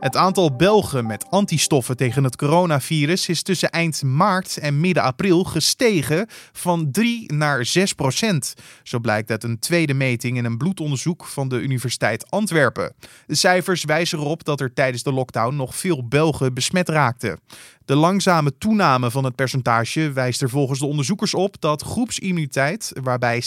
Het aantal Belgen met antistoffen tegen het coronavirus is tussen eind maart en midden april gestegen van 3 naar 6 procent. Zo blijkt uit een tweede meting in een bloedonderzoek van de Universiteit Antwerpen. De cijfers wijzen erop dat er tijdens de lockdown nog veel Belgen besmet raakten. De langzame toename van het percentage wijst er volgens de onderzoekers op dat groepsimmuniteit, waarbij 60%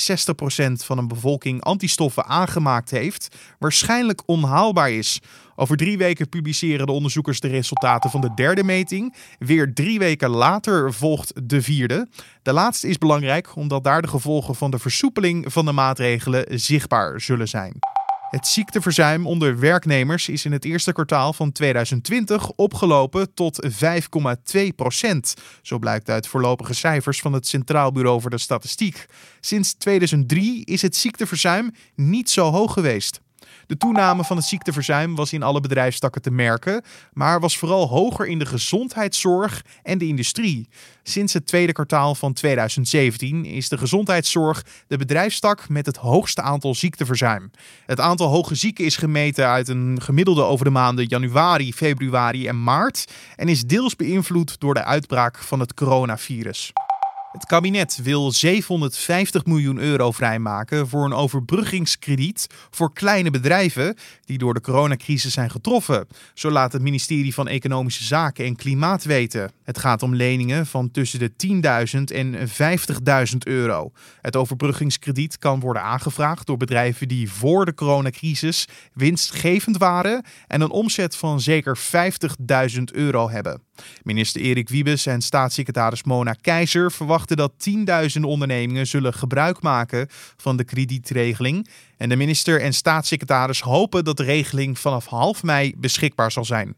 van een bevolking antistoffen aangemaakt heeft, waarschijnlijk onhaalbaar is. Over drie weken publiceren de onderzoekers de resultaten van de derde meting. Weer drie weken later volgt de vierde. De laatste is belangrijk omdat daar de gevolgen van de versoepeling van de maatregelen zichtbaar zullen zijn. Het ziekteverzuim onder werknemers is in het eerste kwartaal van 2020 opgelopen tot 5,2 procent. Zo blijkt uit voorlopige cijfers van het Centraal Bureau voor de Statistiek. Sinds 2003 is het ziekteverzuim niet zo hoog geweest. De toename van het ziekteverzuim was in alle bedrijfstakken te merken, maar was vooral hoger in de gezondheidszorg en de industrie. Sinds het tweede kwartaal van 2017 is de gezondheidszorg de bedrijfstak met het hoogste aantal ziekteverzuim. Het aantal hoge zieken is gemeten uit een gemiddelde over de maanden januari, februari en maart en is deels beïnvloed door de uitbraak van het coronavirus. Het kabinet wil 750 miljoen euro vrijmaken voor een overbruggingskrediet voor kleine bedrijven die door de coronacrisis zijn getroffen. Zo laat het ministerie van Economische Zaken en Klimaat weten. Het gaat om leningen van tussen de 10.000 en 50.000 euro. Het overbruggingskrediet kan worden aangevraagd door bedrijven die voor de coronacrisis winstgevend waren en een omzet van zeker 50.000 euro hebben. Minister Erik Wiebes en staatssecretaris Mona Keizer verwachten dat tienduizenden ondernemingen zullen gebruik maken van de kredietregeling. En de minister en staatssecretaris hopen dat de regeling vanaf half mei beschikbaar zal zijn.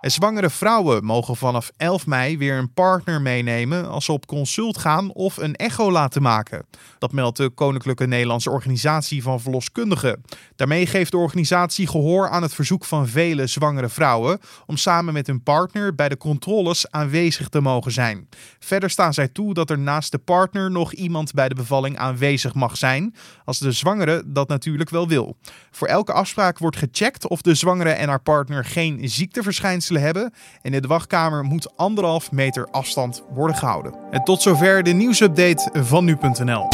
Zwangere vrouwen mogen vanaf 11 mei weer een partner meenemen als ze op consult gaan of een echo laten maken. Dat meldt de Koninklijke Nederlandse Organisatie van Verloskundigen. Daarmee geeft de organisatie gehoor aan het verzoek van vele zwangere vrouwen om samen met hun partner bij de controles aanwezig te mogen zijn. Verder staan zij toe dat er naast de partner nog iemand bij de bevalling aanwezig mag zijn, als de zwangere dat natuurlijk wel wil. Voor elke afspraak wordt gecheckt of de zwangere en haar partner geen ziekteverschijnselen hebben. En in de wachtkamer moet anderhalf meter afstand worden gehouden. En tot zover de nieuwsupdate van nu.nl.